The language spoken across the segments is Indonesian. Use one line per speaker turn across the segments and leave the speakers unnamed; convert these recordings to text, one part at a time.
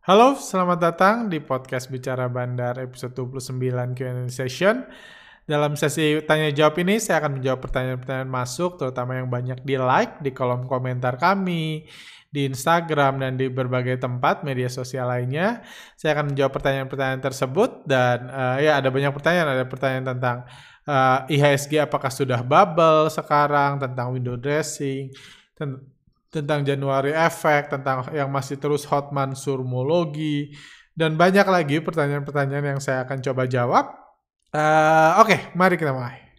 Halo, selamat datang di podcast Bicara Bandar episode 29 Q&A session. Dalam sesi tanya jawab ini saya akan menjawab pertanyaan-pertanyaan masuk terutama yang banyak di like di kolom komentar kami, di Instagram dan di berbagai tempat media sosial lainnya. Saya akan menjawab pertanyaan-pertanyaan tersebut dan uh, ya ada banyak pertanyaan, ada pertanyaan tentang uh, IHSG apakah sudah bubble sekarang, tentang window dressing, tentang Januari Effect, tentang yang masih terus hot mansurmologi, dan banyak lagi pertanyaan-pertanyaan yang saya akan coba jawab. Uh, Oke, okay, mari kita mulai.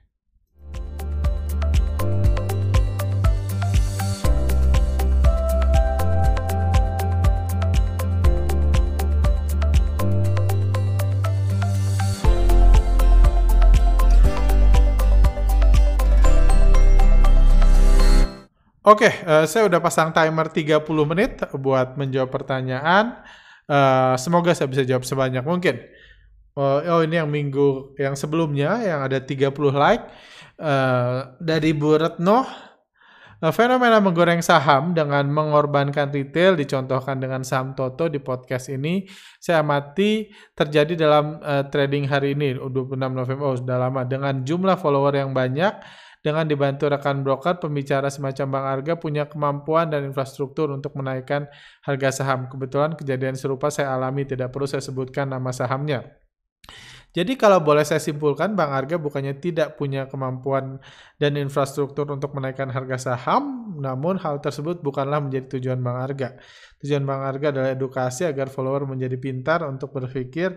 Oke, okay, uh, eh, saya udah pasang timer 30 menit buat menjawab pertanyaan. Uh, semoga saya bisa jawab sebanyak mungkin. Uh, oh ini yang minggu yang sebelumnya yang ada 30 like uh, dari Bu Retno. Uh, fenomena menggoreng saham dengan mengorbankan retail dicontohkan dengan saham Toto di podcast ini saya amati terjadi dalam uh, trading hari ini 26 November oh, sudah lama dengan jumlah follower yang banyak dengan dibantu rekan broker, pembicara semacam Bang Arga punya kemampuan dan infrastruktur untuk menaikkan harga saham. Kebetulan kejadian serupa saya alami, tidak perlu saya sebutkan nama sahamnya. Jadi kalau boleh saya simpulkan, Bang Arga bukannya tidak punya kemampuan dan infrastruktur untuk menaikkan harga saham, namun hal tersebut bukanlah menjadi tujuan Bang Arga. Tujuan Bang Arga adalah edukasi agar follower menjadi pintar untuk berpikir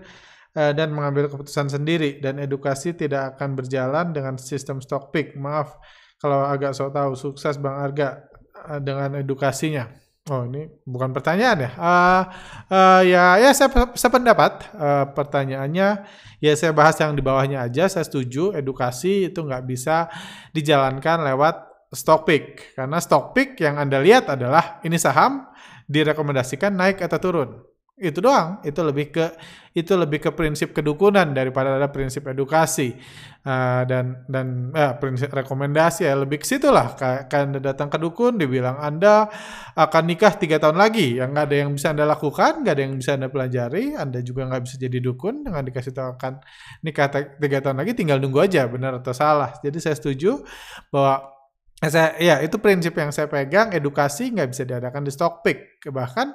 dan mengambil keputusan sendiri dan edukasi tidak akan berjalan dengan sistem stock pick. Maaf kalau agak sok tahu sukses Bang Arga uh, dengan edukasinya. Oh ini bukan pertanyaan ya? Uh, uh, ya ya saya sependapat uh, pertanyaannya. Ya saya bahas yang di bawahnya aja. Saya setuju edukasi itu nggak bisa dijalankan lewat stock pick karena stock pick yang anda lihat adalah ini saham direkomendasikan naik atau turun itu doang. Itu lebih ke itu lebih ke prinsip kedukunan daripada ada prinsip edukasi. Uh, dan dan uh, prinsip rekomendasi ya. Lebih ke situ lah. Kan datang ke dukun dibilang anda akan nikah tiga tahun lagi. Yang nggak ada yang bisa anda lakukan nggak ada yang bisa anda pelajari anda juga nggak bisa jadi dukun dengan dikasih tahu akan nikah tiga tahun lagi tinggal nunggu aja. Benar atau salah? Jadi saya setuju bahwa saya, ya itu prinsip yang saya pegang edukasi nggak bisa diadakan di stock pick. Bahkan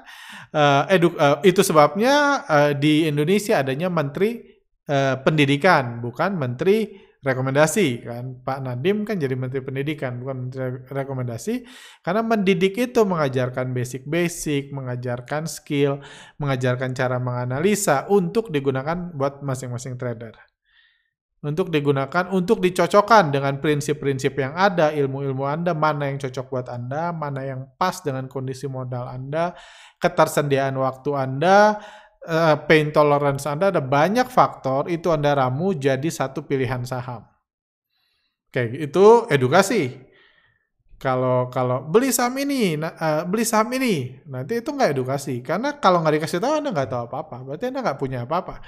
uh, edu, uh, itu sebabnya uh, di Indonesia adanya menteri uh, pendidikan bukan menteri rekomendasi kan. Pak Nadim kan jadi menteri pendidikan bukan menteri rekomendasi. Karena mendidik itu mengajarkan basic-basic mengajarkan skill mengajarkan cara menganalisa untuk digunakan buat masing-masing trader untuk digunakan untuk dicocokkan dengan prinsip-prinsip yang ada, ilmu-ilmu Anda, mana yang cocok buat Anda, mana yang pas dengan kondisi modal Anda, ketersediaan waktu Anda, uh, pain tolerance Anda, ada banyak faktor itu Anda ramu jadi satu pilihan saham. Oke, itu edukasi. Kalau kalau beli saham ini, uh, beli saham ini, nanti itu nggak edukasi. Karena kalau nggak dikasih tahu Anda nggak tahu apa-apa. Berarti Anda nggak punya apa-apa.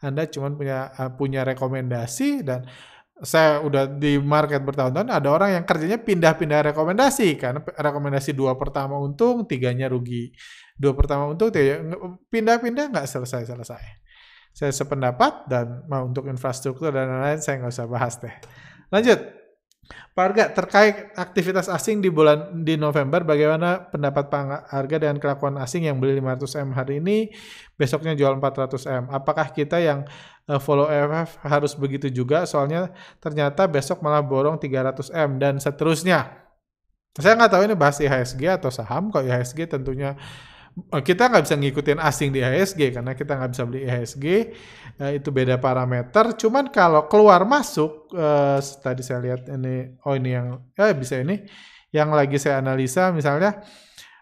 Anda cuma punya uh, punya rekomendasi dan saya udah di market bertahun-tahun ada orang yang kerjanya pindah-pindah rekomendasi karena rekomendasi dua pertama untung tiganya rugi. Dua pertama untung pindah-pindah nggak selesai-selesai. Saya sependapat dan mau untuk infrastruktur dan lain-lain saya nggak usah bahas deh. Lanjut Pak Arga, terkait aktivitas asing di bulan di November, bagaimana pendapat Pak Arga dengan kelakuan asing yang beli 500M hari ini, besoknya jual 400M? Apakah kita yang uh, follow EFF harus begitu juga? Soalnya ternyata besok malah borong 300M dan seterusnya. Saya nggak tahu ini bahas IHSG atau saham. Kok IHSG tentunya kita nggak bisa ngikutin asing di IHSG karena kita nggak bisa beli IHSG uh, itu beda parameter cuman kalau keluar masuk uh, tadi saya lihat ini oh ini yang ya bisa ini yang lagi saya analisa misalnya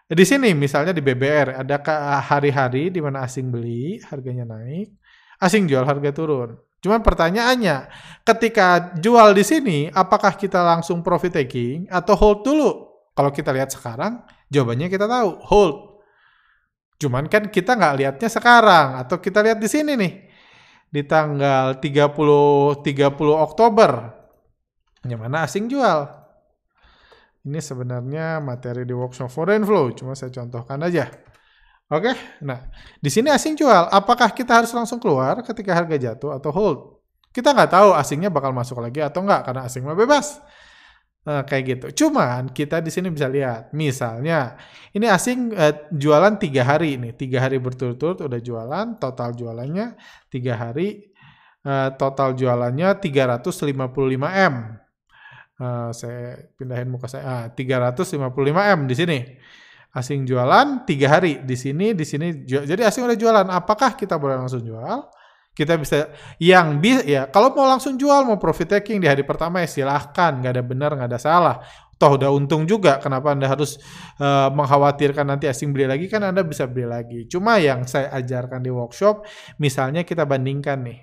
di sini misalnya di BBR ada hari-hari di mana asing beli harganya naik asing jual harga turun Cuman pertanyaannya, ketika jual di sini, apakah kita langsung profit taking atau hold dulu? Kalau kita lihat sekarang, jawabannya kita tahu, hold. Cuman kan kita nggak lihatnya sekarang atau kita lihat di sini nih di tanggal 30 30 Oktober yang mana asing jual. Ini sebenarnya materi di workshop foreign flow, cuma saya contohkan aja. Oke, nah di sini asing jual. Apakah kita harus langsung keluar ketika harga jatuh atau hold? Kita nggak tahu asingnya bakal masuk lagi atau nggak karena asing mah bebas. Nah, kayak gitu. Cuman kita di sini bisa lihat, misalnya ini asing eh, jualan tiga hari ini, tiga hari berturut-turut udah jualan, total jualannya tiga hari, eh, total jualannya 355 m. Uh, saya pindahin muka saya, ah, 355 m di sini. Asing jualan tiga hari. Di sini di sini jadi asing udah jualan. Apakah kita boleh langsung jual kita bisa yang bisa ya kalau mau langsung jual mau profit taking di hari pertama ya silahkan. Nggak ada benar nggak ada salah. Toh udah untung juga kenapa anda harus uh, mengkhawatirkan nanti asing beli lagi? Kan anda bisa beli lagi. Cuma yang saya ajarkan di workshop misalnya kita bandingkan nih.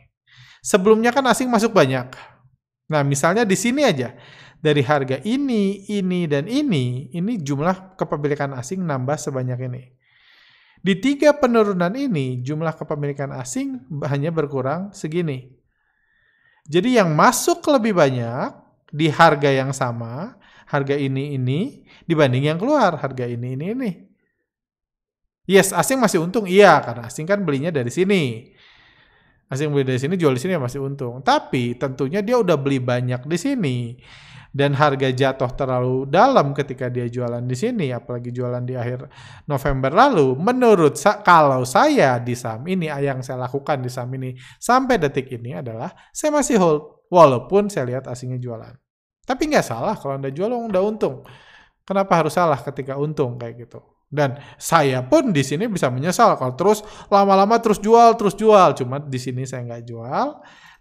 Sebelumnya kan asing masuk banyak. Nah misalnya di sini aja. Dari harga ini, ini, dan ini, ini jumlah kepemilikan asing nambah sebanyak ini. Di tiga penurunan ini, jumlah kepemilikan asing hanya berkurang segini. Jadi yang masuk lebih banyak di harga yang sama, harga ini, ini, dibanding yang keluar, harga ini, ini, ini. Yes, asing masih untung, iya, karena asing kan belinya dari sini. Asing beli dari sini, jual di sini masih untung. Tapi tentunya dia udah beli banyak di sini dan harga jatuh terlalu dalam ketika dia jualan di sini, apalagi jualan di akhir November lalu, menurut sa kalau saya di saham ini, yang saya lakukan di saham ini sampai detik ini adalah saya masih hold, walaupun saya lihat asingnya jualan. Tapi nggak salah kalau Anda jual udah untung. Kenapa harus salah ketika untung kayak gitu? Dan saya pun di sini bisa menyesal kalau terus lama-lama terus jual, terus jual. Cuma di sini saya nggak jual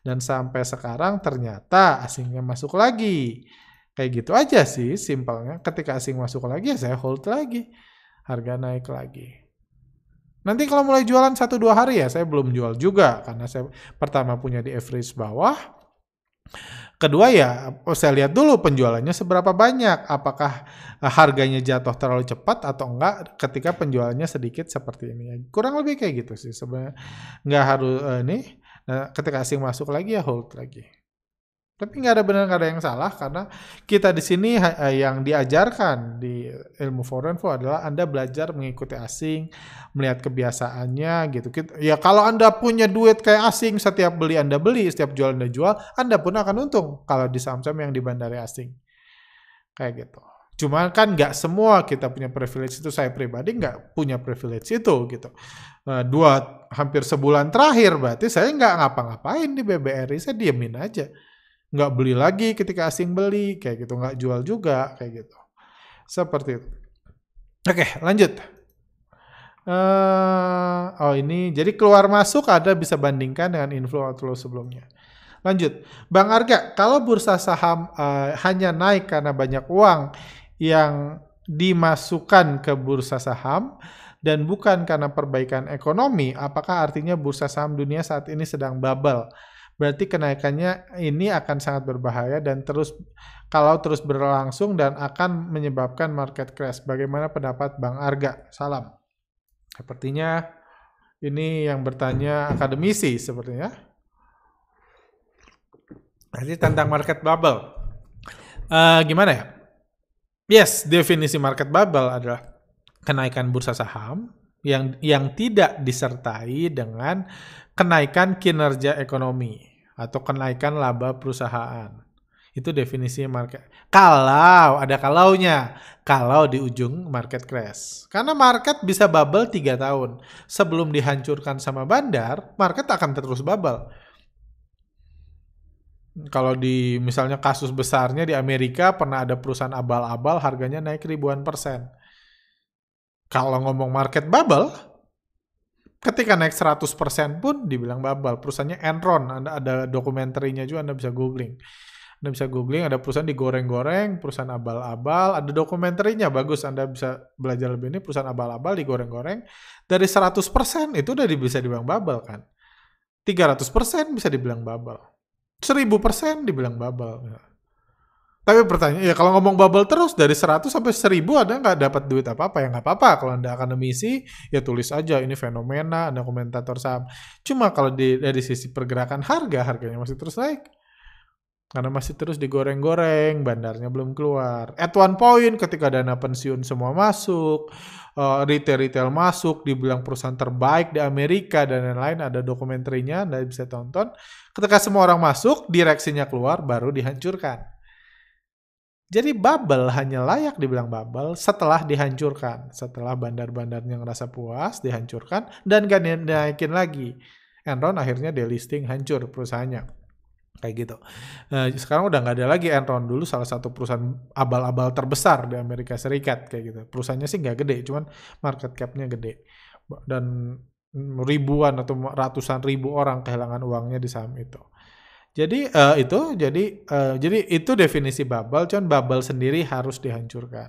dan sampai sekarang ternyata asingnya masuk lagi. Kayak gitu aja sih simpelnya. Ketika asing masuk lagi ya saya hold lagi. Harga naik lagi. Nanti kalau mulai jualan satu dua hari ya saya belum jual juga karena saya pertama punya di average bawah. Kedua ya oh, saya lihat dulu penjualannya seberapa banyak. Apakah eh, harganya jatuh terlalu cepat atau enggak ketika penjualannya sedikit seperti ini. Kurang lebih kayak gitu sih sebenarnya. Nggak harus uh, ini. Nah, ketika asing masuk lagi ya hold lagi. Tapi nggak ada benar nggak ada yang salah karena kita di sini eh, yang diajarkan di ilmu foreign adalah Anda belajar mengikuti asing, melihat kebiasaannya gitu. Ya kalau Anda punya duit kayak asing, setiap beli Anda beli, setiap jual Anda jual, Anda pun akan untung kalau di saham-saham yang di bandara asing. Kayak gitu. Cuma kan nggak semua kita punya privilege itu. Saya pribadi nggak punya privilege itu gitu. Nah, dua hampir sebulan terakhir berarti saya nggak ngapa-ngapain di BBRI, saya diemin aja. Nggak beli lagi ketika asing beli kayak gitu. Nggak jual juga kayak gitu. Seperti itu. Oke lanjut. Uh, oh ini. Jadi keluar masuk ada bisa bandingkan dengan inflow outflow sebelumnya. Lanjut. Bang Arga kalau bursa saham uh, hanya naik karena banyak uang yang dimasukkan ke bursa saham dan bukan karena perbaikan ekonomi, apakah artinya bursa saham dunia saat ini sedang bubble? berarti kenaikannya ini akan sangat berbahaya dan terus kalau terus berlangsung dan akan menyebabkan market crash. Bagaimana pendapat Bang Arga? Salam. Sepertinya ini yang bertanya akademisi sepertinya. Jadi tentang market bubble. Uh, gimana ya? Yes, definisi market bubble adalah kenaikan bursa saham yang yang tidak disertai dengan kenaikan kinerja ekonomi atau kenaikan laba perusahaan. Itu definisi market. Kalau ada kalaunya, kalau di ujung market crash. Karena market bisa bubble 3 tahun. Sebelum dihancurkan sama bandar, market akan terus bubble. Kalau di misalnya kasus besarnya di Amerika pernah ada perusahaan abal-abal harganya naik ribuan persen. Kalau ngomong market bubble, ketika naik 100% pun dibilang bubble. Perusahaannya Enron, Anda ada dokumenterinya juga Anda bisa googling. Anda bisa googling, ada perusahaan digoreng-goreng, perusahaan abal-abal, ada dokumenterinya, bagus Anda bisa belajar lebih ini, perusahaan abal-abal digoreng-goreng, dari 100% itu udah bisa dibilang bubble kan. 300% bisa dibilang bubble. 1000% dibilang bubble. Tapi pertanyaan, ya kalau ngomong bubble terus dari 100 sampai 1000 ada nggak dapat duit apa-apa ya nggak apa-apa. Kalau anda akademisi ya tulis aja ini fenomena, anda komentator saham. Cuma kalau di, dari sisi pergerakan harga, harganya masih terus naik. Karena masih terus digoreng-goreng, bandarnya belum keluar. At one point ketika dana pensiun semua masuk, uh, retail-retail masuk, dibilang perusahaan terbaik di Amerika dan lain-lain, ada dokumenterinya, Anda bisa tonton. Ketika semua orang masuk, direksinya keluar, baru dihancurkan. Jadi bubble hanya layak dibilang bubble setelah dihancurkan. Setelah bandar-bandarnya ngerasa puas, dihancurkan, dan gak dinaikin lagi. Enron akhirnya delisting hancur perusahaannya. Kayak gitu. Nah, sekarang udah nggak ada lagi Enron. Dulu salah satu perusahaan abal-abal terbesar di Amerika Serikat. Kayak gitu. Perusahaannya sih nggak gede, cuman market cap-nya gede. Dan ribuan atau ratusan ribu orang kehilangan uangnya di saham itu. Jadi uh, itu jadi uh, jadi itu definisi bubble, cuman bubble sendiri harus dihancurkan.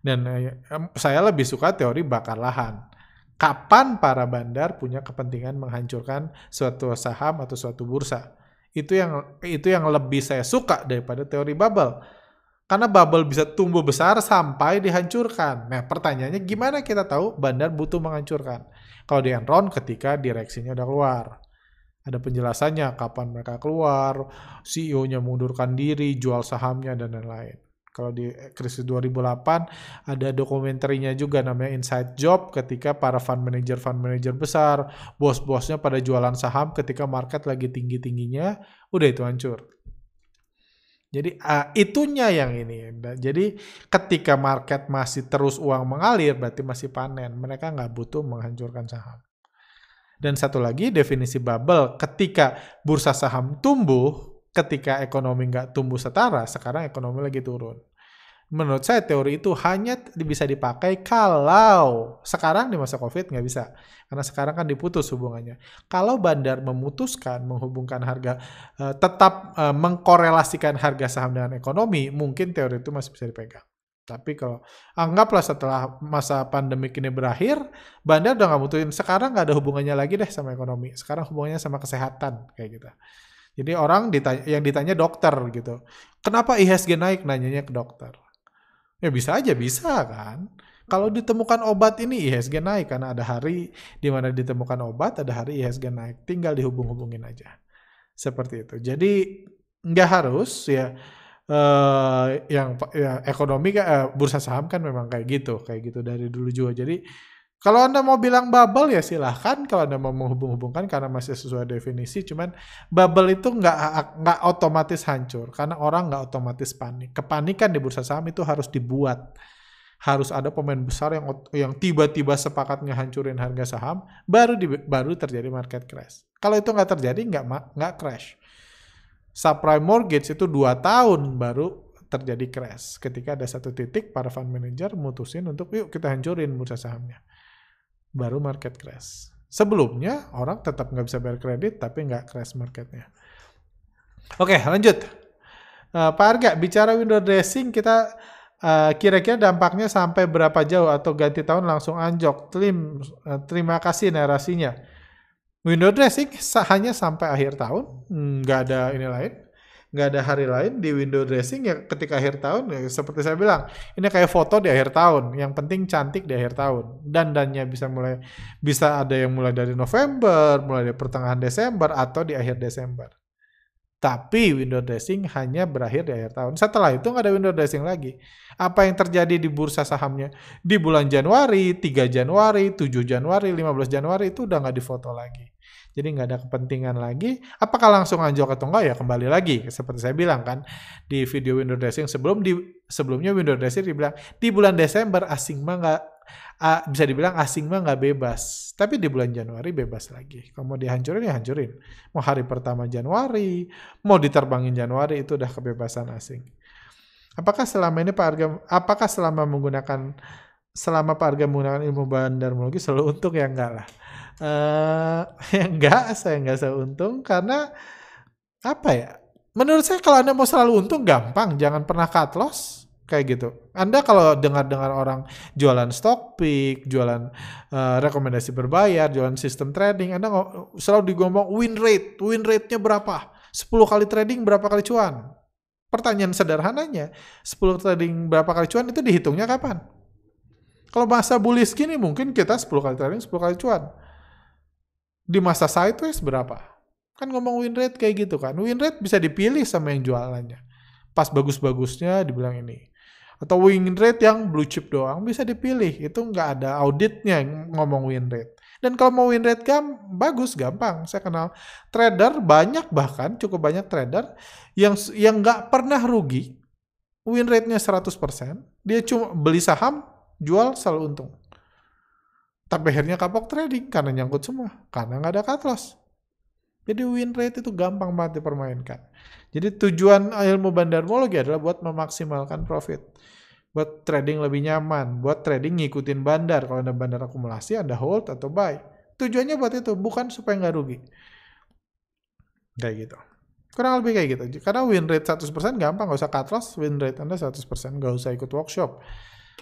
Dan uh, saya lebih suka teori bakar lahan. Kapan para bandar punya kepentingan menghancurkan suatu saham atau suatu bursa? Itu yang itu yang lebih saya suka daripada teori bubble. Karena bubble bisa tumbuh besar sampai dihancurkan. Nah, pertanyaannya gimana kita tahu bandar butuh menghancurkan? Kalau di Enron ketika direksinya udah keluar ada penjelasannya kapan mereka keluar, CEO-nya mengundurkan diri, jual sahamnya dan lain-lain. Kalau di krisis 2008 ada dokumenterinya juga namanya Inside Job ketika para fund manager fund manager besar, bos-bosnya pada jualan saham ketika market lagi tinggi-tingginya, udah itu hancur. Jadi uh, itunya yang ini. Jadi ketika market masih terus uang mengalir berarti masih panen. Mereka nggak butuh menghancurkan saham. Dan satu lagi definisi bubble, ketika bursa saham tumbuh, ketika ekonomi nggak tumbuh setara, sekarang ekonomi lagi turun. Menurut saya teori itu hanya bisa dipakai kalau sekarang di masa COVID nggak bisa. Karena sekarang kan diputus hubungannya. Kalau bandar memutuskan menghubungkan harga, uh, tetap uh, mengkorelasikan harga saham dengan ekonomi, mungkin teori itu masih bisa dipegang. Tapi kalau anggaplah setelah masa pandemi ini berakhir, bandar udah nggak butuhin. Sekarang nggak ada hubungannya lagi deh sama ekonomi. Sekarang hubungannya sama kesehatan kayak gitu. Jadi orang ditanya, yang ditanya dokter gitu. Kenapa IHSG naik? Nanyanya ke dokter. Ya bisa aja bisa kan. Kalau ditemukan obat ini IHSG naik karena ada hari di mana ditemukan obat, ada hari IHSG naik. Tinggal dihubung-hubungin aja. Seperti itu. Jadi nggak harus ya uh, yang ya, ekonomi uh, bursa saham kan memang kayak gitu, kayak gitu dari dulu juga. Jadi kalau anda mau bilang bubble ya silahkan kalau anda mau menghubung-hubungkan karena masih sesuai definisi. Cuman bubble itu nggak nggak otomatis hancur karena orang nggak otomatis panik. Kepanikan di bursa saham itu harus dibuat. Harus ada pemain besar yang yang tiba-tiba sepakat ngehancurin harga saham, baru di, baru terjadi market crash. Kalau itu nggak terjadi nggak nggak crash subprime mortgage itu dua tahun baru terjadi crash. Ketika ada satu titik, para fund manager mutusin untuk yuk kita hancurin bursa sahamnya. Baru market crash. Sebelumnya orang tetap nggak bisa bayar kredit tapi nggak crash marketnya. Oke lanjut. Uh, Pak Arga, bicara window dressing kita uh, kira-kira dampaknya sampai berapa jauh atau ganti tahun langsung anjok. Trim, uh, terima kasih narasinya. Window dressing hanya sampai akhir tahun, nggak ada ini lain, nggak ada hari lain di window dressing ya ketika akhir tahun ya seperti saya bilang ini kayak foto di akhir tahun yang penting cantik di akhir tahun dan dannya bisa mulai bisa ada yang mulai dari November mulai dari pertengahan Desember atau di akhir Desember tapi window dressing hanya berakhir di akhir tahun. Setelah itu nggak ada window dressing lagi. Apa yang terjadi di bursa sahamnya di bulan Januari, 3 Januari, 7 Januari, 15 Januari itu udah nggak difoto lagi. Jadi nggak ada kepentingan lagi. Apakah langsung anjlok atau enggak ya kembali lagi seperti saya bilang kan di video window dressing sebelum di sebelumnya window dressing dibilang di bulan Desember asing mah nggak uh, bisa dibilang asing mah nggak bebas. Tapi di bulan Januari bebas lagi. Kalau mau dihancurin ya hancurin. Mau hari pertama Januari, mau diterbangin Januari itu udah kebebasan asing. Apakah selama ini Pak Arga, apakah selama menggunakan selama Pak Arga menggunakan ilmu bandarmologi selalu untung ya enggak lah. Uh, ya enggak, saya enggak seuntung karena apa ya? Menurut saya kalau Anda mau selalu untung gampang, jangan pernah cut loss kayak gitu. Anda kalau dengar-dengar orang jualan stock pick, jualan uh, rekomendasi berbayar, jualan sistem trading, Anda selalu digomong win rate, win rate-nya berapa? 10 kali trading berapa kali cuan? Pertanyaan sederhananya, 10 trading berapa kali cuan itu dihitungnya kapan? Kalau masa bullish gini mungkin kita 10 kali trading 10 kali cuan. Di masa sideways berapa? Kan ngomong win rate kayak gitu kan. Win rate bisa dipilih sama yang jualannya. Pas bagus-bagusnya dibilang ini. Atau win rate yang blue chip doang bisa dipilih. Itu nggak ada auditnya yang ngomong win rate. Dan kalau mau win rate gam, bagus, gampang. Saya kenal trader banyak bahkan cukup banyak trader yang yang nggak pernah rugi. Win rate-nya 100%. Dia cuma beli saham, jual selalu untung. Tapi akhirnya kapok trading karena nyangkut semua. Karena nggak ada cut loss. Jadi win rate itu gampang banget dipermainkan. Jadi tujuan ilmu bandarmologi adalah buat memaksimalkan profit. Buat trading lebih nyaman, buat trading ngikutin bandar. Kalau ada bandar akumulasi, ada hold atau buy. Tujuannya buat itu, bukan supaya nggak rugi. Kayak gitu. Kurang lebih kayak gitu. Karena win rate 100% gampang, nggak usah cut loss, win rate Anda 100%, nggak usah ikut workshop.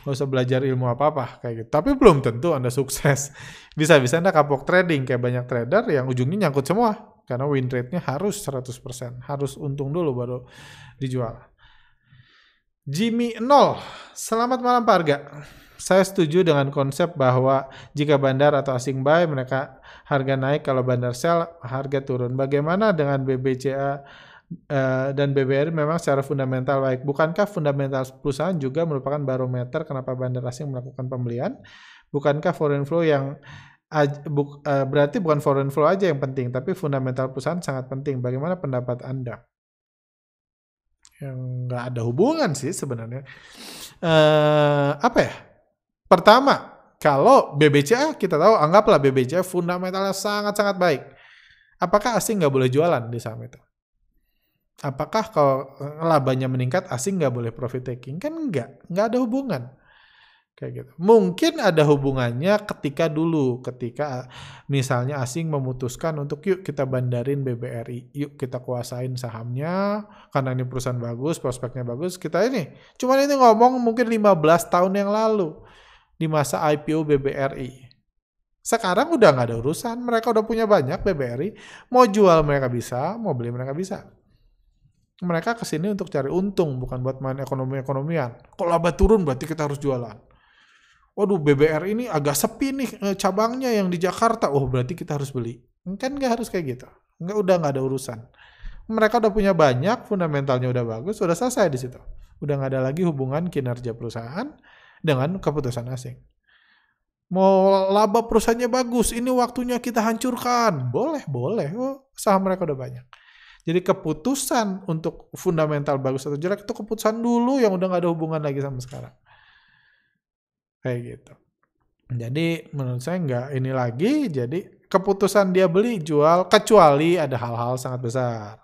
Nggak usah belajar ilmu apa-apa kayak gitu. Tapi belum tentu Anda sukses. Bisa-bisa Anda kapok trading kayak banyak trader yang ujungnya nyangkut semua karena win rate-nya harus 100%. Harus untung dulu baru dijual. Jimmy 0. Selamat malam Pak Arga. Saya setuju dengan konsep bahwa jika bandar atau asing buy, mereka harga naik, kalau bandar sell, harga turun. Bagaimana dengan BBCA uh, dan BBRI memang secara fundamental baik. Bukankah fundamental perusahaan juga merupakan barometer kenapa bandar asing melakukan pembelian? Bukankah foreign flow yang uh, berarti bukan foreign flow aja yang penting, tapi fundamental perusahaan sangat penting. Bagaimana pendapat Anda? Yang nggak ada hubungan sih sebenarnya. Uh, apa ya? Pertama, kalau BBCA kita tahu, anggaplah BBCA fundamentalnya sangat-sangat baik. Apakah asing nggak boleh jualan di saham itu? Apakah kalau labanya meningkat asing nggak boleh profit taking? Kan nggak, nggak ada hubungan kayak gitu. Mungkin ada hubungannya ketika dulu, ketika misalnya asing memutuskan untuk yuk kita bandarin BBRI, yuk kita kuasain sahamnya karena ini perusahaan bagus, prospeknya bagus, kita ini. Cuman ini ngomong mungkin 15 tahun yang lalu di masa IPO BBRI. Sekarang udah nggak ada urusan, mereka udah punya banyak BBRI, mau jual mereka bisa, mau beli mereka bisa. Mereka ke sini untuk cari untung, bukan buat main ekonomi-ekonomian. Kalau laba turun berarti kita harus jualan waduh BBR ini agak sepi nih eh, cabangnya yang di Jakarta. Oh berarti kita harus beli. Kan nggak harus kayak gitu. Nggak udah nggak ada urusan. Mereka udah punya banyak, fundamentalnya udah bagus, udah selesai di situ. Udah nggak ada lagi hubungan kinerja perusahaan dengan keputusan asing. Mau laba perusahaannya bagus, ini waktunya kita hancurkan. Boleh, boleh. Oh, saham mereka udah banyak. Jadi keputusan untuk fundamental bagus atau jelek itu keputusan dulu yang udah nggak ada hubungan lagi sama sekarang. Kayak gitu. Jadi menurut saya nggak ini lagi jadi keputusan dia beli jual kecuali ada hal-hal sangat besar.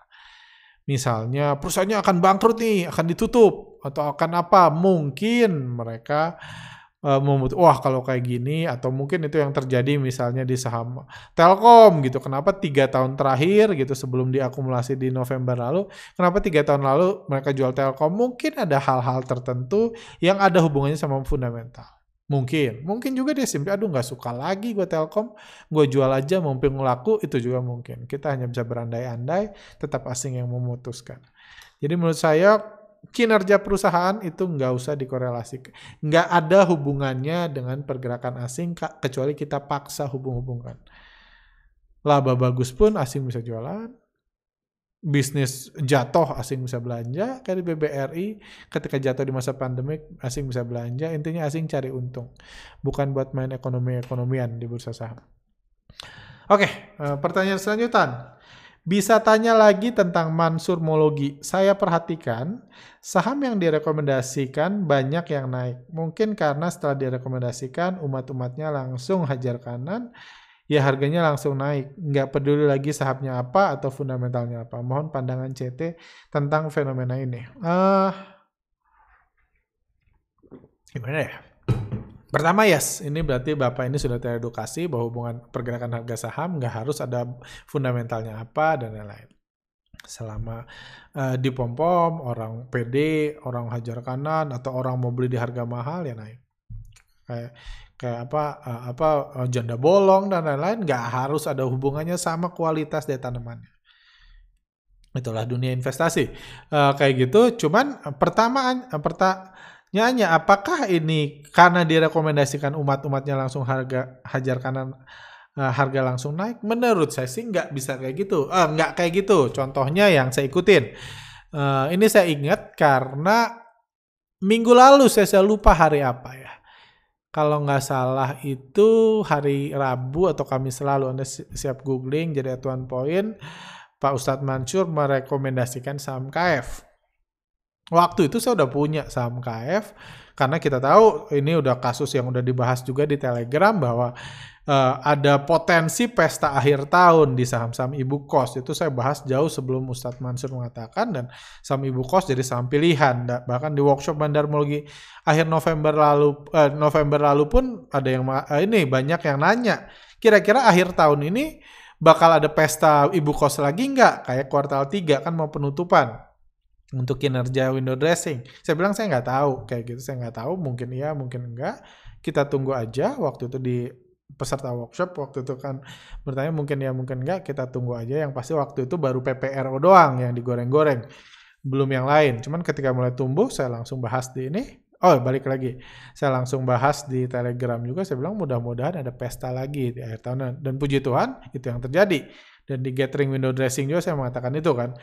Misalnya perusahaannya akan bangkrut nih akan ditutup atau akan apa mungkin mereka memut wah kalau kayak gini atau mungkin itu yang terjadi misalnya di saham Telkom gitu kenapa tiga tahun terakhir gitu sebelum diakumulasi di November lalu kenapa tiga tahun lalu mereka jual Telkom mungkin ada hal-hal tertentu yang ada hubungannya sama fundamental Mungkin. Mungkin juga dia simpel, aduh nggak suka lagi gue Telkom, gue jual aja mumpung laku, itu juga mungkin. Kita hanya bisa berandai-andai, tetap asing yang memutuskan. Jadi menurut saya, kinerja perusahaan itu nggak usah dikorelasikan. Nggak ada hubungannya dengan pergerakan asing, kecuali kita paksa hubung-hubungkan. Laba bagus pun asing bisa jualan, bisnis jatuh asing bisa belanja kayak BBRI ketika jatuh di masa pandemik asing bisa belanja intinya asing cari untung bukan buat main ekonomi ekonomian di bursa saham oke eh, pertanyaan selanjutnya bisa tanya lagi tentang Mansurmologi. Saya perhatikan saham yang direkomendasikan banyak yang naik. Mungkin karena setelah direkomendasikan umat-umatnya langsung hajar kanan ya harganya langsung naik. Nggak peduli lagi sahamnya apa atau fundamentalnya apa. Mohon pandangan CT tentang fenomena ini. Uh, gimana ya? Pertama yes, ini berarti Bapak ini sudah teredukasi bahwa hubungan pergerakan harga saham nggak harus ada fundamentalnya apa dan lain-lain. Selama uh, di pom-pom, orang PD, orang hajar kanan, atau orang mau beli di harga mahal ya naik. Kayak kayak apa uh, apa uh, janda bolong dan lain-lain nggak harus ada hubungannya sama kualitas dari tanamannya itulah dunia investasi uh, kayak gitu cuman pertama uh, pertanyaannya apakah ini karena direkomendasikan umat-umatnya langsung harga hajar kanan uh, harga langsung naik? Menurut saya sih nggak bisa kayak gitu. Uh, nggak kayak gitu. Contohnya yang saya ikutin. Uh, ini saya ingat karena minggu lalu saya, saya lupa hari apa ya. Kalau nggak salah itu hari Rabu atau Kamis selalu Anda siap googling jadi atuan poin Pak Ustadz Mansur merekomendasikan saham KF. Waktu itu saya udah punya saham KF karena kita tahu ini udah kasus yang udah dibahas juga di Telegram bahwa uh, ada potensi pesta akhir tahun di saham-saham ibu kos. Itu saya bahas jauh sebelum Ustadz Mansur mengatakan dan saham ibu kos jadi saham pilihan. Bahkan di workshop bandarmologi akhir November lalu uh, November lalu pun ada yang uh, ini banyak yang nanya, kira-kira akhir tahun ini bakal ada pesta ibu kos lagi nggak? Kayak kuartal 3 kan mau penutupan untuk kinerja window dressing. Saya bilang saya nggak tahu kayak gitu, saya nggak tahu, mungkin iya, mungkin enggak. Kita tunggu aja waktu itu di peserta workshop waktu itu kan bertanya mungkin ya mungkin enggak kita tunggu aja. Yang pasti waktu itu baru PPRO doang yang digoreng-goreng belum yang lain. Cuman ketika mulai tumbuh saya langsung bahas di ini. Oh balik lagi. Saya langsung bahas di telegram juga. Saya bilang mudah-mudahan ada pesta lagi di akhir tahun. Dan puji Tuhan itu yang terjadi. Dan di gathering window dressing juga saya mengatakan itu kan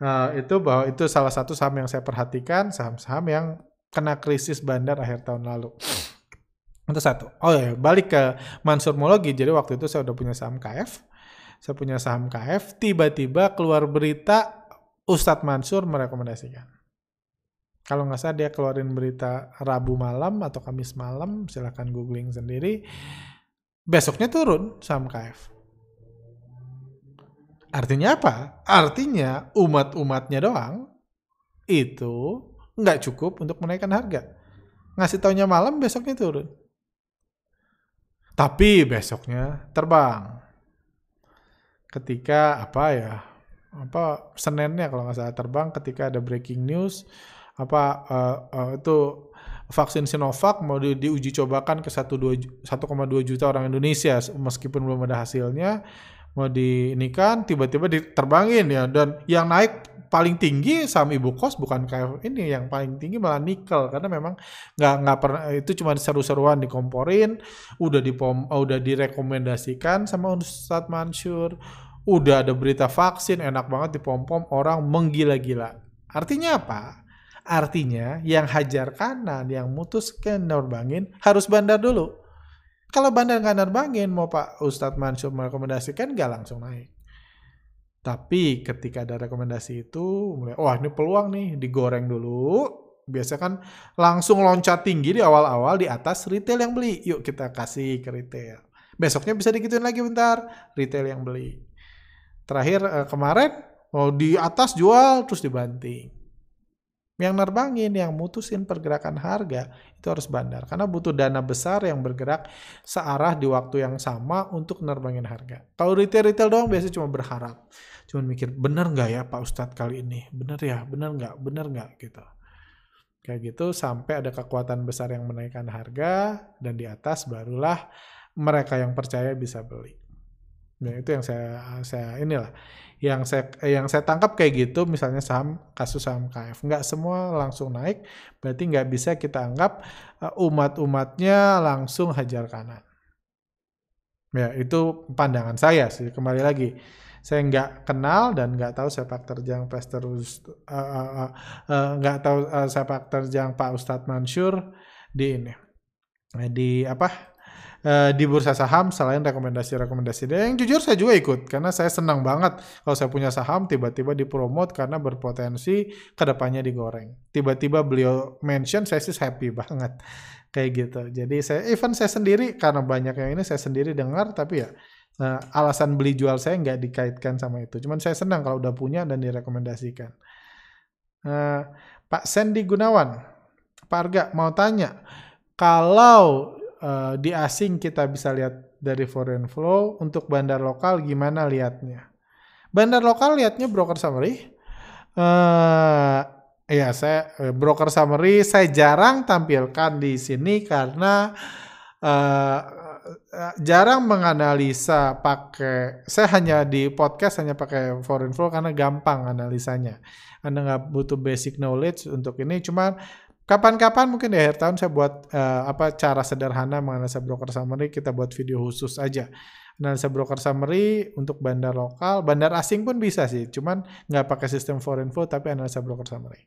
uh, itu bahwa itu salah satu saham yang saya perhatikan saham-saham yang kena krisis bandar akhir tahun lalu itu satu. Oh ya, balik ke Mansur Mologi. Jadi waktu itu saya udah punya saham KF. Saya punya saham KF. Tiba-tiba keluar berita Ustadz Mansur merekomendasikan. Kalau nggak salah dia keluarin berita Rabu malam atau Kamis malam. Silahkan googling sendiri. Besoknya turun saham KF. Artinya apa? Artinya umat-umatnya doang itu nggak cukup untuk menaikkan harga. Ngasih taunya malam, besoknya turun. Tapi besoknya terbang. Ketika apa ya? Apa Seninnya kalau nggak salah terbang ketika ada breaking news apa uh, uh, itu vaksin Sinovac mau di, diuji cobakan ke 1,2 juta orang Indonesia meskipun belum ada hasilnya mau di ini kan tiba-tiba diterbangin ya. Dan yang naik paling tinggi saham ibu kos bukan kayak ini. Yang paling tinggi malah nikel karena memang nggak nggak pernah itu cuma seru-seruan dikomporin udah dipom udah direkomendasikan sama Ustadz Mansur. Udah ada berita vaksin enak banget dipom-pom orang menggila-gila. Artinya apa? Artinya yang hajar kanan yang mutuskan nerbangin harus bandar dulu kalau bandar nggak nerbangin mau Pak Ustadz Mansur merekomendasikan nggak langsung naik tapi ketika ada rekomendasi itu, mulai, wah ini peluang nih, digoreng dulu. Biasa kan langsung loncat tinggi di awal-awal di atas retail yang beli. Yuk kita kasih ke retail. Besoknya bisa digituin lagi bentar, retail yang beli. Terakhir eh, kemarin, oh di atas jual terus dibanting. Yang nerbangin, yang mutusin pergerakan harga itu harus bandar. Karena butuh dana besar yang bergerak searah di waktu yang sama untuk nerbangin harga. Kalau retail-retail doang biasanya cuma berharap. Cuma mikir, bener nggak ya Pak Ustadz kali ini? Bener ya? Bener nggak? Bener nggak? Gitu. Kayak gitu sampai ada kekuatan besar yang menaikkan harga dan di atas barulah mereka yang percaya bisa beli. Nah, itu yang saya saya inilah yang saya yang saya tangkap kayak gitu misalnya saham kasus saham KF nggak semua langsung naik berarti nggak bisa kita anggap uh, umat-umatnya langsung hajar kanan. Ya itu pandangan saya sih kembali lagi. Saya nggak kenal dan nggak tahu sepak terjang Pastor uh, uh, uh, nggak tahu uh, sepak terjang Pak Ustadz Mansur di ini di apa uh, di bursa saham selain rekomendasi-rekomendasi dan yang jujur saya juga ikut karena saya senang banget kalau saya punya saham tiba-tiba dipromot karena berpotensi ke depannya digoreng. Tiba-tiba beliau mention saya sih happy banget kayak gitu. Jadi saya even saya sendiri karena banyak yang ini saya sendiri dengar tapi ya uh, alasan beli jual saya nggak dikaitkan sama itu. Cuman saya senang kalau udah punya dan direkomendasikan. Uh, Pak Sandy Gunawan, Pak Arga mau tanya, kalau uh, di asing kita bisa lihat dari foreign flow, untuk bandar lokal gimana lihatnya? Bandar lokal lihatnya broker summary. Uh, ya saya eh, broker summary saya jarang tampilkan di sini karena uh, jarang menganalisa pakai saya hanya di podcast hanya pakai foreign flow karena gampang analisanya anda nggak butuh basic knowledge untuk ini cuma Kapan-kapan mungkin di akhir tahun saya buat uh, apa cara sederhana menganalisa broker summary kita buat video khusus aja. analisa broker summary untuk bandar lokal, bandar asing pun bisa sih, cuman nggak pakai sistem foreign flow tapi analisa broker summary.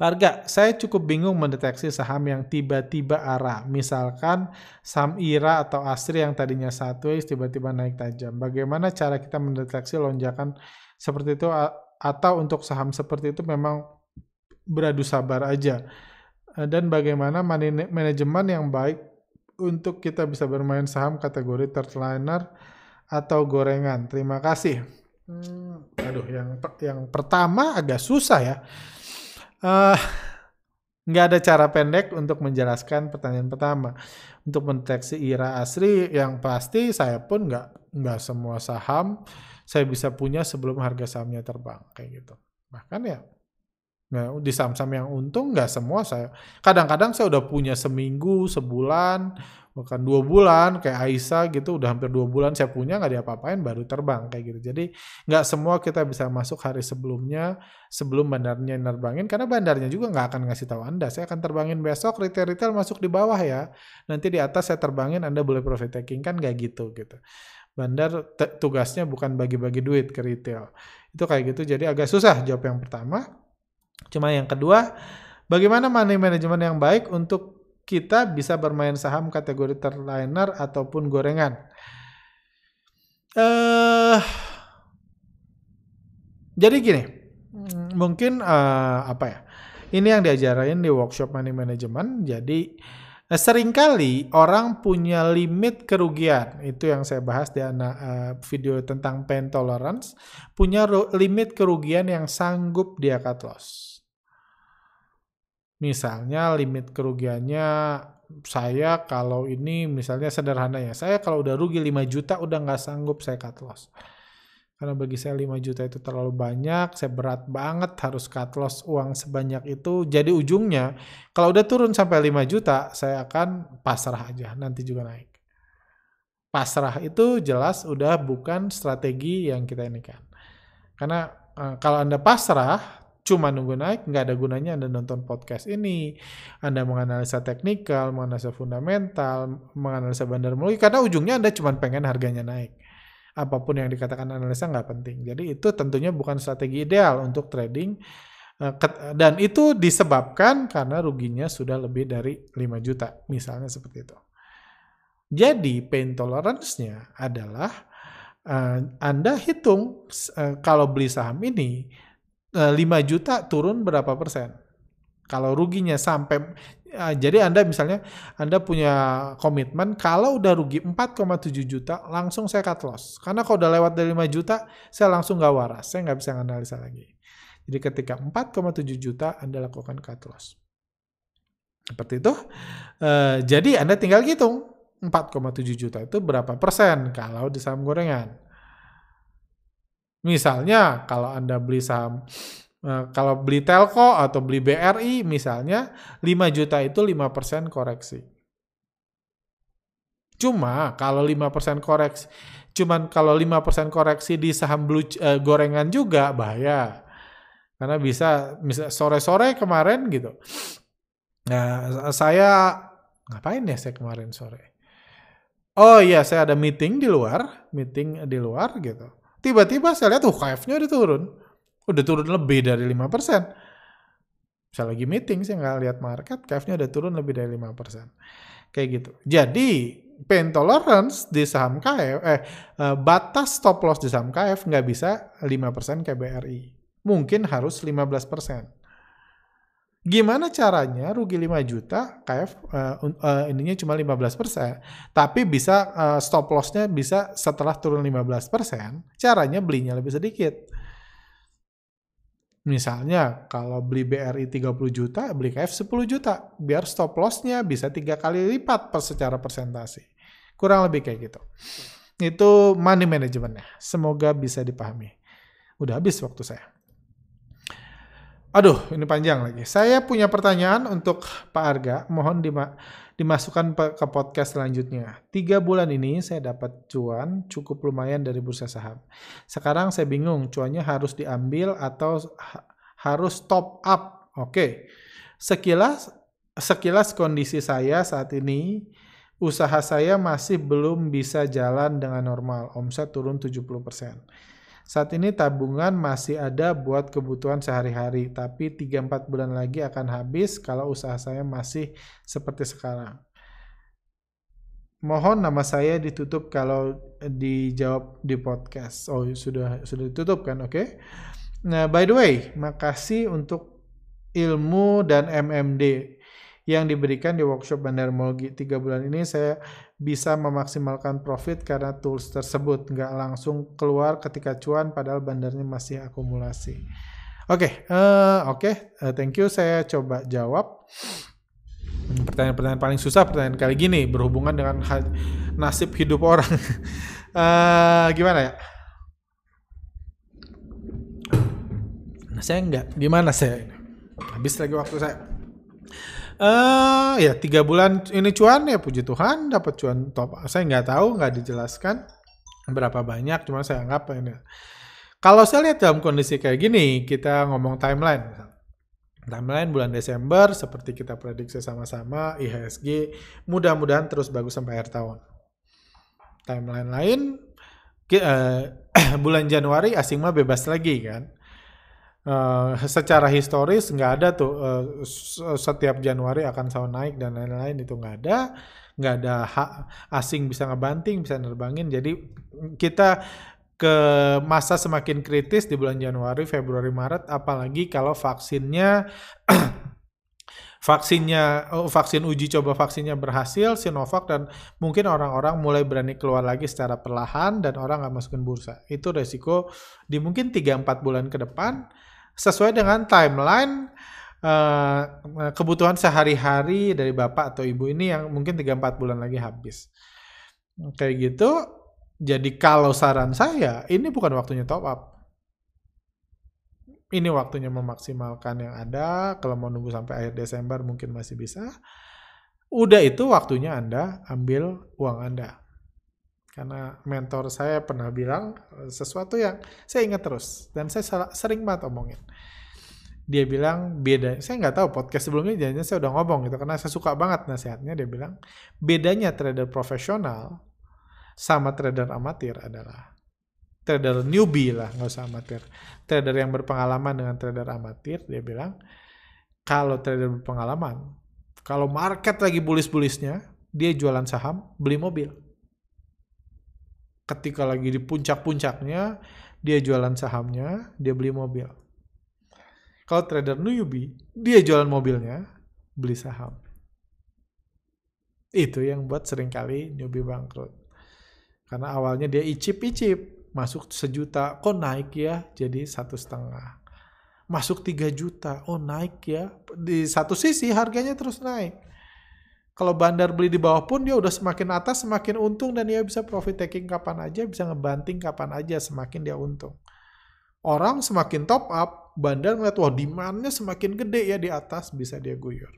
Harga, saya cukup bingung mendeteksi saham yang tiba-tiba arah. Misalkan saham IRA atau ASRI yang tadinya sideways tiba-tiba naik tajam. Bagaimana cara kita mendeteksi lonjakan seperti itu atau untuk saham seperti itu memang beradu sabar aja. Dan bagaimana manajemen yang baik untuk kita bisa bermain saham kategori third liner atau gorengan. Terima kasih. Hmm, aduh, yang yang pertama agak susah ya uh, nggak ada cara pendek untuk menjelaskan pertanyaan pertama. Untuk mendeteksi IRA asri, yang pasti saya pun nggak nggak semua saham saya bisa punya sebelum harga sahamnya terbang kayak gitu. Bahkan ya Nah, di saham-saham yang untung nggak semua saya. Kadang-kadang saya udah punya seminggu, sebulan, bahkan dua bulan kayak Aisyah gitu udah hampir dua bulan saya punya nggak diapa-apain baru terbang kayak gitu. Jadi nggak semua kita bisa masuk hari sebelumnya sebelum bandarnya nerbangin karena bandarnya juga nggak akan ngasih tahu anda. Saya akan terbangin besok retail retail masuk di bawah ya. Nanti di atas saya terbangin anda boleh profit taking kan nggak gitu gitu. Bandar tugasnya bukan bagi-bagi duit ke retail. Itu kayak gitu jadi agak susah jawab yang pertama cuma yang kedua bagaimana money management yang baik untuk kita bisa bermain saham kategori terliner ataupun gorengan. Uh, jadi gini, mungkin uh, apa ya? Ini yang diajarin di workshop money management. Jadi uh, sering kali orang punya limit kerugian. Itu yang saya bahas di uh, video tentang pain tolerance. Punya limit kerugian yang sanggup dia cut loss. Misalnya limit kerugiannya saya kalau ini misalnya sederhana ya, saya kalau udah rugi 5 juta udah nggak sanggup saya cut loss. Karena bagi saya 5 juta itu terlalu banyak, saya berat banget harus cut loss uang sebanyak itu. Jadi ujungnya kalau udah turun sampai 5 juta, saya akan pasrah aja, nanti juga naik. Pasrah itu jelas udah bukan strategi yang kita ini kan. Karena eh, kalau Anda pasrah, cuma nunggu naik, nggak ada gunanya Anda nonton podcast ini, Anda menganalisa teknikal, menganalisa fundamental, menganalisa bandar melalui, karena ujungnya Anda cuma pengen harganya naik. Apa pun yang dikatakan analisa nggak penting. Jadi itu tentunya bukan strategi ideal untuk trading, eh, dan itu disebabkan karena ruginya sudah lebih dari 5 juta, misalnya seperti itu. Jadi pain tolerance-nya adalah uh, Anda hitung uh, kalau beli saham ini 5 eh, juta turun berapa persen? Kalau ruginya sampai uh, jadi Anda misalnya Anda punya komitmen kalau udah rugi 4,7 juta langsung saya cut loss. Karena kalau udah lewat dari 5 juta saya langsung nggak waras, saya nggak bisa analisa lagi. Jadi ketika 4,7 juta Anda lakukan cut loss. Seperti itu. Uh, jadi Anda tinggal hitung 4,7 juta itu berapa persen kalau di saham gorengan. Misalnya kalau Anda beli saham eh, kalau beli Telco atau beli BRI misalnya 5 juta itu 5% koreksi. Cuma kalau 5% koreksi cuman kalau 5% koreksi di saham blue uh, gorengan juga bahaya. Karena bisa bisa sore-sore kemarin gitu. Nah, saya ngapain ya saya kemarin sore? Oh iya, saya ada meeting di luar, meeting di luar gitu Tiba-tiba saya lihat tuh KF-nya udah turun. Udah turun lebih dari 5%. Saya lagi meeting, saya nggak lihat market, KF-nya udah turun lebih dari 5%. Kayak gitu. Jadi, pain tolerance di saham KF, eh, eh, batas stop loss di saham KF nggak bisa 5% kayak BRI. Mungkin harus 15%. Gimana caranya rugi 5 juta, KF uh, uh, ininya cuma 15%, tapi bisa uh, stop loss-nya bisa setelah turun 15%, caranya belinya lebih sedikit. Misalnya kalau beli BRI 30 juta, beli KF 10 juta, biar stop loss-nya bisa tiga kali lipat per secara persentase. Kurang lebih kayak gitu. Itu money management-nya. Semoga bisa dipahami. Udah habis waktu saya. Aduh, ini panjang lagi. Saya punya pertanyaan untuk Pak Arga. Mohon dima dimasukkan ke podcast selanjutnya. Tiga bulan ini saya dapat cuan cukup lumayan dari bursa saham. Sekarang saya bingung, cuannya harus diambil atau ha harus top up. Oke, sekilas sekilas kondisi saya saat ini Usaha saya masih belum bisa jalan dengan normal, omset turun 70%. Saat ini tabungan masih ada buat kebutuhan sehari-hari, tapi 3-4 bulan lagi akan habis kalau usaha saya masih seperti sekarang. Mohon nama saya ditutup kalau dijawab di podcast. Oh, sudah sudah ditutup kan? Oke. Okay? Nah, by the way, makasih untuk ilmu dan MMD yang diberikan di workshop Bandar Molgi. Tiga bulan ini saya bisa memaksimalkan profit karena tools tersebut. Nggak langsung keluar ketika cuan padahal bandarnya masih akumulasi. Oke, okay, uh, eh, oke, okay. uh, thank you. Saya coba jawab. Pertanyaan-pertanyaan paling susah pertanyaan kali gini berhubungan dengan nasib hidup orang. uh, gimana ya? Nah, saya enggak. Gimana saya? Habis lagi waktu saya. Uh, ya tiga bulan ini cuan ya puji Tuhan dapat cuan top. Saya nggak tahu nggak dijelaskan berapa banyak, cuma saya anggap ini. Kalau saya lihat dalam kondisi kayak gini, kita ngomong timeline. Timeline bulan Desember seperti kita prediksi sama-sama IHSG mudah-mudahan terus bagus sampai akhir tahun. Timeline lain uh, bulan Januari asing mah bebas lagi kan uh, secara historis nggak ada tuh uh, setiap Januari akan selalu naik dan lain-lain itu nggak ada nggak ada hak asing bisa ngebanting bisa nerbangin. Jadi kita ke masa semakin kritis di bulan Januari Februari Maret apalagi kalau vaksinnya vaksinnya oh, vaksin uji coba vaksinnya berhasil Sinovac dan mungkin orang-orang mulai berani keluar lagi secara perlahan dan orang nggak masukin bursa. Itu resiko di mungkin 3-4 bulan ke depan sesuai dengan timeline uh, kebutuhan sehari-hari dari bapak atau ibu ini yang mungkin 3-4 bulan lagi habis. Kayak gitu, jadi kalau saran saya, ini bukan waktunya top up. Ini waktunya memaksimalkan yang ada, kalau mau nunggu sampai akhir Desember mungkin masih bisa. Udah itu waktunya Anda ambil uang Anda. Karena mentor saya pernah bilang eh, sesuatu yang saya ingat terus dan saya sering banget omongin. Dia bilang beda, saya nggak tahu podcast sebelumnya jangan saya udah ngomong gitu karena saya suka banget nasihatnya. Dia bilang bedanya trader profesional sama trader amatir adalah trader newbie lah nggak usah amatir. Trader yang berpengalaman dengan trader amatir dia bilang kalau trader berpengalaman kalau market lagi bullish-bullishnya dia jualan saham beli mobil ketika lagi di puncak-puncaknya dia jualan sahamnya, dia beli mobil. Kalau trader newbie, dia jualan mobilnya, beli saham. Itu yang buat sering kali newbie bangkrut. Karena awalnya dia icip-icip, masuk sejuta, kok naik ya jadi satu setengah. Masuk tiga juta, oh naik ya. Di satu sisi harganya terus naik kalau bandar beli di bawah pun dia udah semakin atas semakin untung dan dia bisa profit taking kapan aja, bisa ngebanting kapan aja semakin dia untung. Orang semakin top up, bandar ngeliat wah demandnya semakin gede ya di atas bisa dia guyur.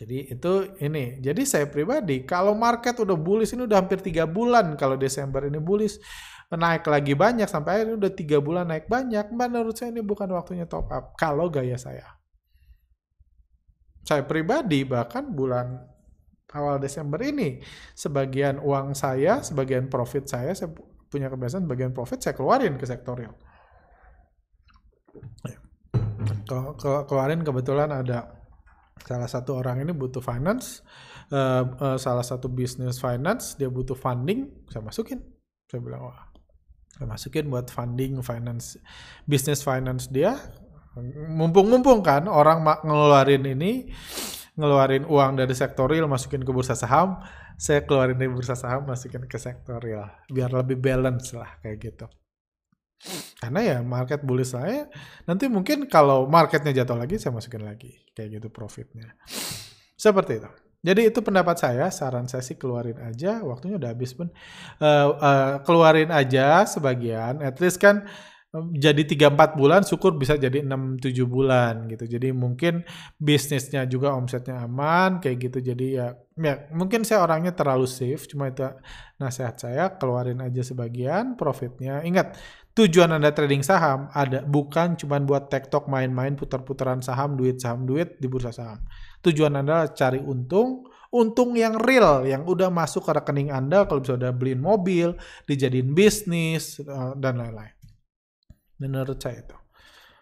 Jadi itu ini. Jadi saya pribadi kalau market udah bullish ini udah hampir tiga bulan kalau Desember ini bullish naik lagi banyak sampai akhirnya udah tiga bulan naik banyak. Menurut saya ini bukan waktunya top up kalau gaya saya saya pribadi bahkan bulan awal Desember ini sebagian uang saya, sebagian profit saya, saya punya kebiasaan bagian profit saya keluarin ke sektorial. Ya. Ke, ke, keluarin kebetulan ada salah satu orang ini butuh finance, uh, uh, salah satu bisnis finance dia butuh funding, saya masukin. Saya bilang wah, saya masukin buat funding finance, bisnis finance dia mumpung-mumpung kan orang ngeluarin ini ngeluarin uang dari sektorial masukin ke bursa saham saya keluarin dari bursa saham masukin ke sektorial biar lebih balance lah kayak gitu. Karena ya market bullish saya nanti mungkin kalau marketnya jatuh lagi saya masukin lagi. Kayak gitu profitnya. Seperti itu. Jadi itu pendapat saya saran saya sih keluarin aja waktunya udah habis pun uh, uh, keluarin aja sebagian. At least kan jadi 3-4 bulan syukur bisa jadi 6-7 bulan gitu. Jadi mungkin bisnisnya juga omsetnya aman kayak gitu. Jadi ya, ya mungkin saya orangnya terlalu safe. Cuma itu nasihat saya keluarin aja sebagian profitnya. Ingat tujuan Anda trading saham ada bukan cuma buat tektok main-main putar-putaran saham duit saham duit di bursa saham. Tujuan Anda cari untung. Untung yang real, yang udah masuk ke rekening Anda, kalau bisa udah beliin mobil, dijadiin bisnis, eh, dan lain-lain. Menurut saya itu.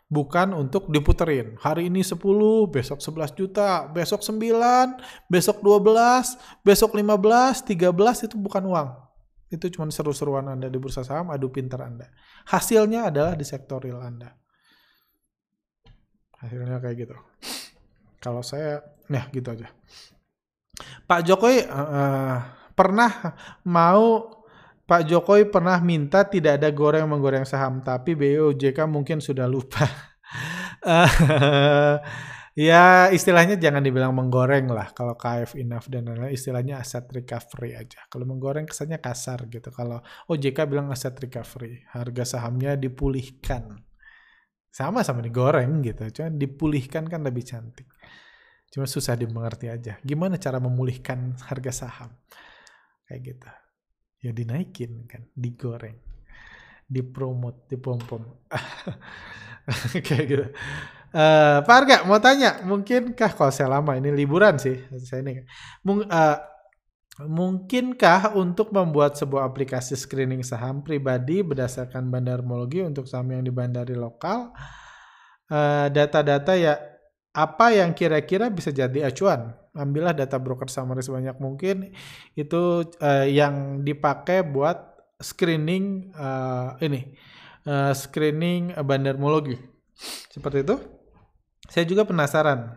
Bukan untuk diputerin. Hari ini 10, besok 11 juta, besok 9, besok 12, besok 15, 13 itu bukan uang. Itu cuma seru-seruan Anda di bursa saham, adu pintar Anda. Hasilnya adalah di sektor real Anda. Hasilnya kayak gitu. Kalau saya, nah gitu aja. Pak Jokowi uh, pernah mau Pak Jokowi pernah minta tidak ada goreng menggoreng saham, tapi BOJK mungkin sudah lupa. ya istilahnya jangan dibilang menggoreng lah kalau KF enough dan lain-lain istilahnya aset recovery aja. Kalau menggoreng kesannya kasar gitu. Kalau OJK bilang aset recovery, harga sahamnya dipulihkan. Sama sama digoreng gitu, cuma dipulihkan kan lebih cantik. Cuma susah dimengerti aja. Gimana cara memulihkan harga saham? Kayak gitu. Ya dinaikin kan, digoreng, dipromot, dipom-pom. Kayak gitu. Uh, Pak Arga mau tanya, mungkinkah kalau saya lama ini liburan sih, saya ini Mung, uh, mungkinkah untuk membuat sebuah aplikasi screening saham pribadi berdasarkan bandarmologi untuk saham yang di bandari lokal, uh, data-data ya apa yang kira-kira bisa jadi acuan? Ambillah data broker summary sebanyak mungkin itu uh, yang dipakai buat screening uh, ini uh, screening bandarmologi. Seperti itu. Saya juga penasaran.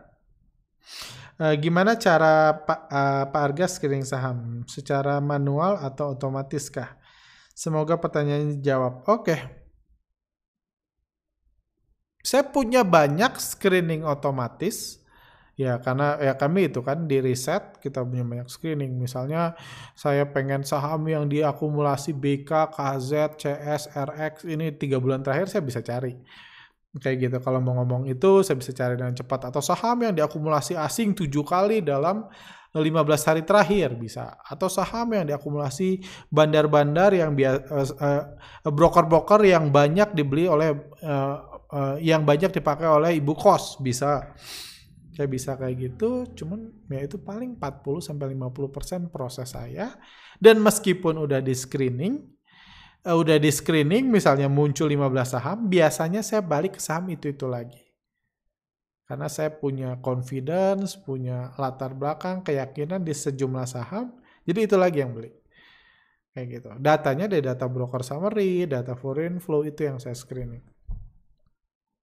Uh, gimana cara Pak uh, Pak Arga screening saham? Secara manual atau otomatis kah? Semoga pertanyaannya dijawab. Oke. Okay. Saya punya banyak screening otomatis. Ya, karena ya kami itu kan di riset kita punya banyak screening. Misalnya saya pengen saham yang diakumulasi BK, KZ, CS, RX ini tiga bulan terakhir saya bisa cari. Kayak gitu. Kalau mau ngomong itu saya bisa cari dengan cepat. Atau saham yang diakumulasi asing tujuh kali dalam 15 hari terakhir bisa. Atau saham yang diakumulasi bandar-bandar yang broker-broker yang banyak dibeli oleh uh, uh, yang banyak dipakai oleh ibu kos bisa kayak bisa kayak gitu cuman ya itu paling 40 sampai 50% proses saya dan meskipun udah di screening uh, udah di screening misalnya muncul 15 saham biasanya saya balik ke saham itu-itu lagi karena saya punya confidence, punya latar belakang, keyakinan di sejumlah saham, jadi itu lagi yang beli. Kayak gitu. Datanya dari data broker summary, data foreign flow itu yang saya screening.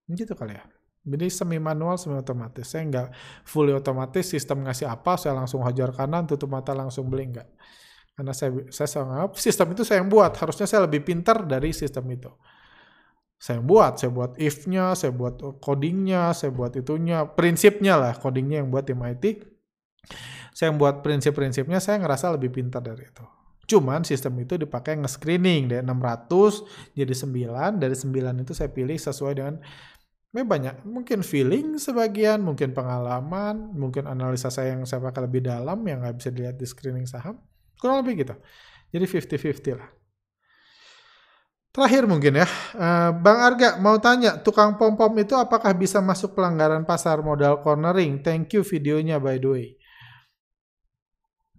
Gitu kali ya. Jadi semi manual, semi otomatis. Saya nggak fully otomatis, sistem ngasih apa, saya langsung hajar kanan, tutup mata langsung beli, nggak. Karena saya, saya sangat, sistem itu saya yang buat. Harusnya saya lebih pintar dari sistem itu. Saya yang buat, saya buat if-nya, saya buat codingnya, saya buat itunya, prinsipnya lah, codingnya yang buat tim IT. Saya yang buat prinsip-prinsipnya, saya ngerasa lebih pintar dari itu. Cuman sistem itu dipakai nge-screening dari 600 jadi 9. Dari 9 itu saya pilih sesuai dengan banyak mungkin feeling sebagian, mungkin pengalaman, mungkin analisa saya yang saya pakai lebih dalam yang nggak bisa dilihat di screening saham. Kurang lebih gitu. Jadi 50-50 lah. Terakhir mungkin ya, uh, Bang Arga mau tanya, tukang pom-pom itu apakah bisa masuk pelanggaran pasar modal cornering? Thank you videonya by the way.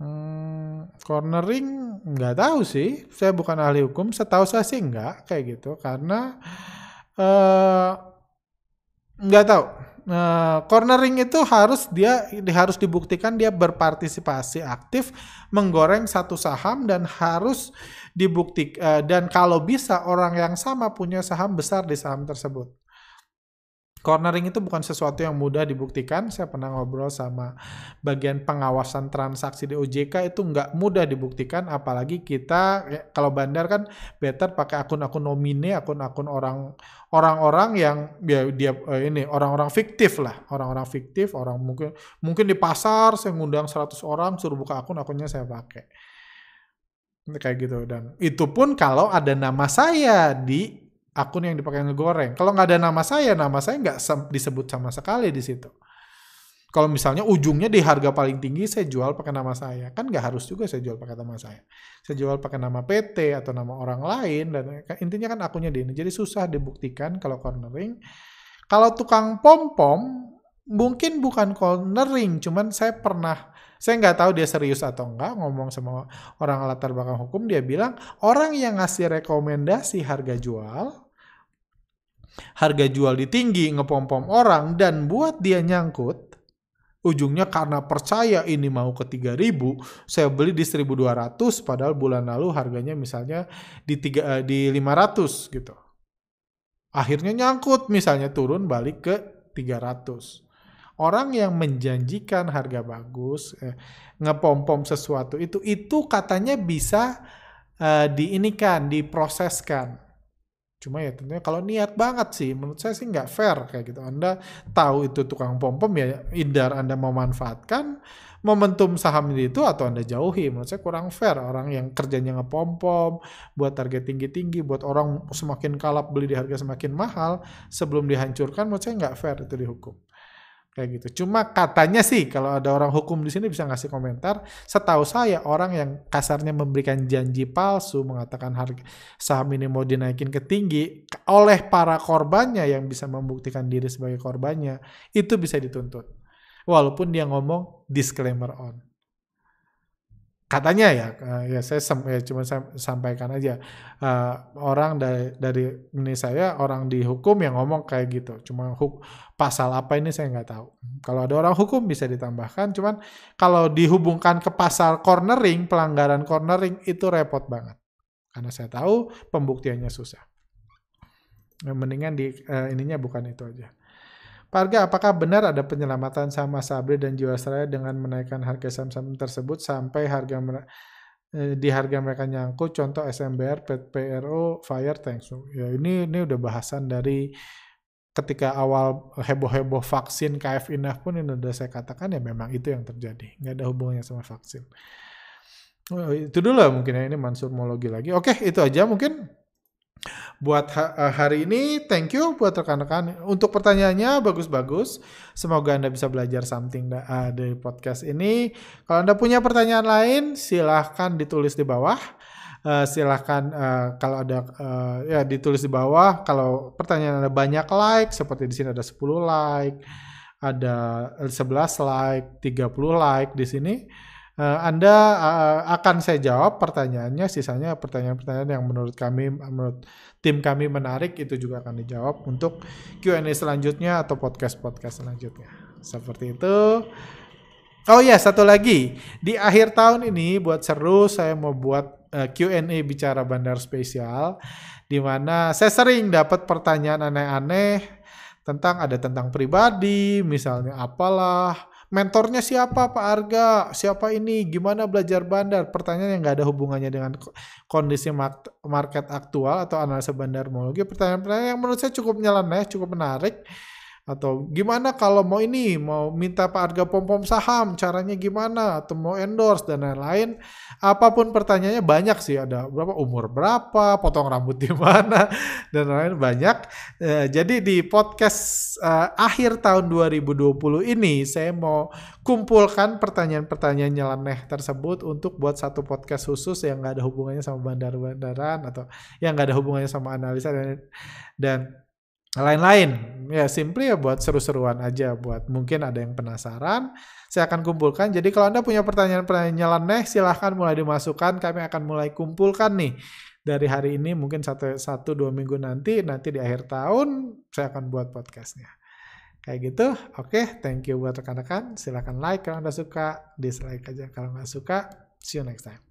Hmm, cornering nggak tahu sih, saya bukan ahli hukum, setahu saya sih nggak kayak gitu, karena uh, nggak tahu. Nah, cornering itu harus dia harus dibuktikan dia berpartisipasi aktif menggoreng satu saham dan harus dibuktikan uh, dan kalau bisa orang yang sama punya saham besar di saham tersebut. Cornering itu bukan sesuatu yang mudah dibuktikan. Saya pernah ngobrol sama bagian pengawasan transaksi di OJK itu nggak mudah dibuktikan. Apalagi kita ya, kalau bandar kan better pakai akun-akun nomine, akun-akun orang orang-orang yang ya, dia eh, ini orang-orang fiktif lah, orang-orang fiktif, orang mungkin mungkin di pasar saya ngundang 100 orang suruh buka akun, akunnya saya pakai kayak gitu dan itu pun kalau ada nama saya di akun yang dipakai ngegoreng. Kalau nggak ada nama saya, nama saya nggak disebut sama sekali di situ. Kalau misalnya ujungnya di harga paling tinggi saya jual pakai nama saya, kan nggak harus juga saya jual pakai nama saya. Saya jual pakai nama PT atau nama orang lain dan intinya kan akunnya di ini. Jadi susah dibuktikan kalau cornering. Kalau tukang pom pom mungkin bukan cornering, cuman saya pernah saya nggak tahu dia serius atau enggak ngomong sama orang latar belakang hukum dia bilang orang yang ngasih rekomendasi harga jual harga jual di tinggi ngepom-pom orang dan buat dia nyangkut ujungnya karena percaya ini mau ke 3000 saya beli di 1200 padahal bulan lalu harganya misalnya di tiga, eh, di 500 gitu. Akhirnya nyangkut misalnya turun balik ke 300 orang yang menjanjikan harga bagus eh, ngepom-pom sesuatu itu itu katanya bisa eh, diinikan diproseskan Cuma ya tentunya kalau niat banget sih, menurut saya sih nggak fair kayak gitu. Anda tahu itu tukang pom pom ya, indar Anda memanfaatkan momentum saham itu atau Anda jauhi. Menurut saya kurang fair orang yang kerjanya ngepom pom, buat target tinggi-tinggi, buat orang semakin kalap beli di harga semakin mahal, sebelum dihancurkan menurut saya nggak fair itu dihukum kayak gitu. Cuma katanya sih kalau ada orang hukum di sini bisa ngasih komentar. Setahu saya orang yang kasarnya memberikan janji palsu mengatakan harga saham ini mau dinaikin ke tinggi oleh para korbannya yang bisa membuktikan diri sebagai korbannya itu bisa dituntut. Walaupun dia ngomong disclaimer on katanya ya uh, ya saya ya cuma saya sampaikan aja. Uh, orang dari dari ini saya orang di hukum yang ngomong kayak gitu. Cuma huk, pasal apa ini saya nggak tahu. Kalau ada orang hukum bisa ditambahkan cuman kalau dihubungkan ke pasal cornering pelanggaran cornering itu repot banget. Karena saya tahu pembuktiannya susah. Mendingan di uh, ininya bukan itu aja Pak Arga, apakah benar ada penyelamatan sama Sabri dan Jiwasraya dengan menaikkan harga saham-saham tersebut sampai harga eh, di harga mereka nyangkut contoh SMBR, PRO, Fire, Thanks. Ya ini ini udah bahasan dari ketika awal heboh-heboh vaksin KF Inaf pun ini udah saya katakan ya memang itu yang terjadi. Nggak ada hubungannya sama vaksin. Oh, itu dulu lah mungkin ya ini Mansur mau lagi lagi. Oke, itu aja mungkin buat eh, hari ini thank you buat rekan-rekan. Untuk pertanyaannya bagus-bagus. Semoga anda bisa belajar something dari podcast ini. Kalau anda punya pertanyaan lain silahkan ditulis di bawah. Uh, silahkan uh, kalau ada uh, ya ditulis di bawah. Kalau pertanyaan anda banyak like seperti di sini ada 10 like ada 11 like 30 like di sini uh, Anda uh, akan saya jawab pertanyaannya, sisanya pertanyaan-pertanyaan yang menurut kami, menurut tim kami menarik itu juga akan dijawab untuk Q&A selanjutnya atau podcast-podcast selanjutnya. Seperti itu. Oh ya, satu lagi. Di akhir tahun ini buat seru saya mau buat eh, Q&A bicara bandar spesial di mana saya sering dapat pertanyaan aneh-aneh tentang ada tentang pribadi, misalnya apalah mentornya siapa Pak Arga, siapa ini, gimana belajar bandar, pertanyaan yang nggak ada hubungannya dengan kondisi market aktual atau analisa bandar pertanyaan-pertanyaan yang menurut saya cukup nyeleneh, cukup menarik, atau gimana kalau mau ini mau minta Pak Arga pom pom saham caranya gimana? Atau mau endorse dan lain-lain? Apa pun pertanyaannya banyak sih. Ada berapa? Umur berapa? Potong rambut di mana? Dan lain banyak. E, jadi di podcast e, akhir tahun 2020 ini saya mau kumpulkan pertanyaan-pertanyaan nyeleneh tersebut untuk buat satu podcast khusus yang nggak ada hubungannya sama bandar-bandaran atau yang nggak ada hubungannya sama analisa dan lain-lain. Ya simply ya buat seru-seruan aja buat mungkin ada yang penasaran saya akan kumpulkan. Jadi kalau anda punya pertanyaan-pertanyaan nyeleneh silahkan mulai dimasukkan. Kami akan mulai kumpulkan nih. Dari hari ini mungkin satu satu dua minggu nanti nanti di akhir tahun saya akan buat podcastnya. Kayak gitu? Oke okay, thank you buat rekan-rekan. Silahkan like kalau anda suka dislike aja kalau nggak suka. See you next time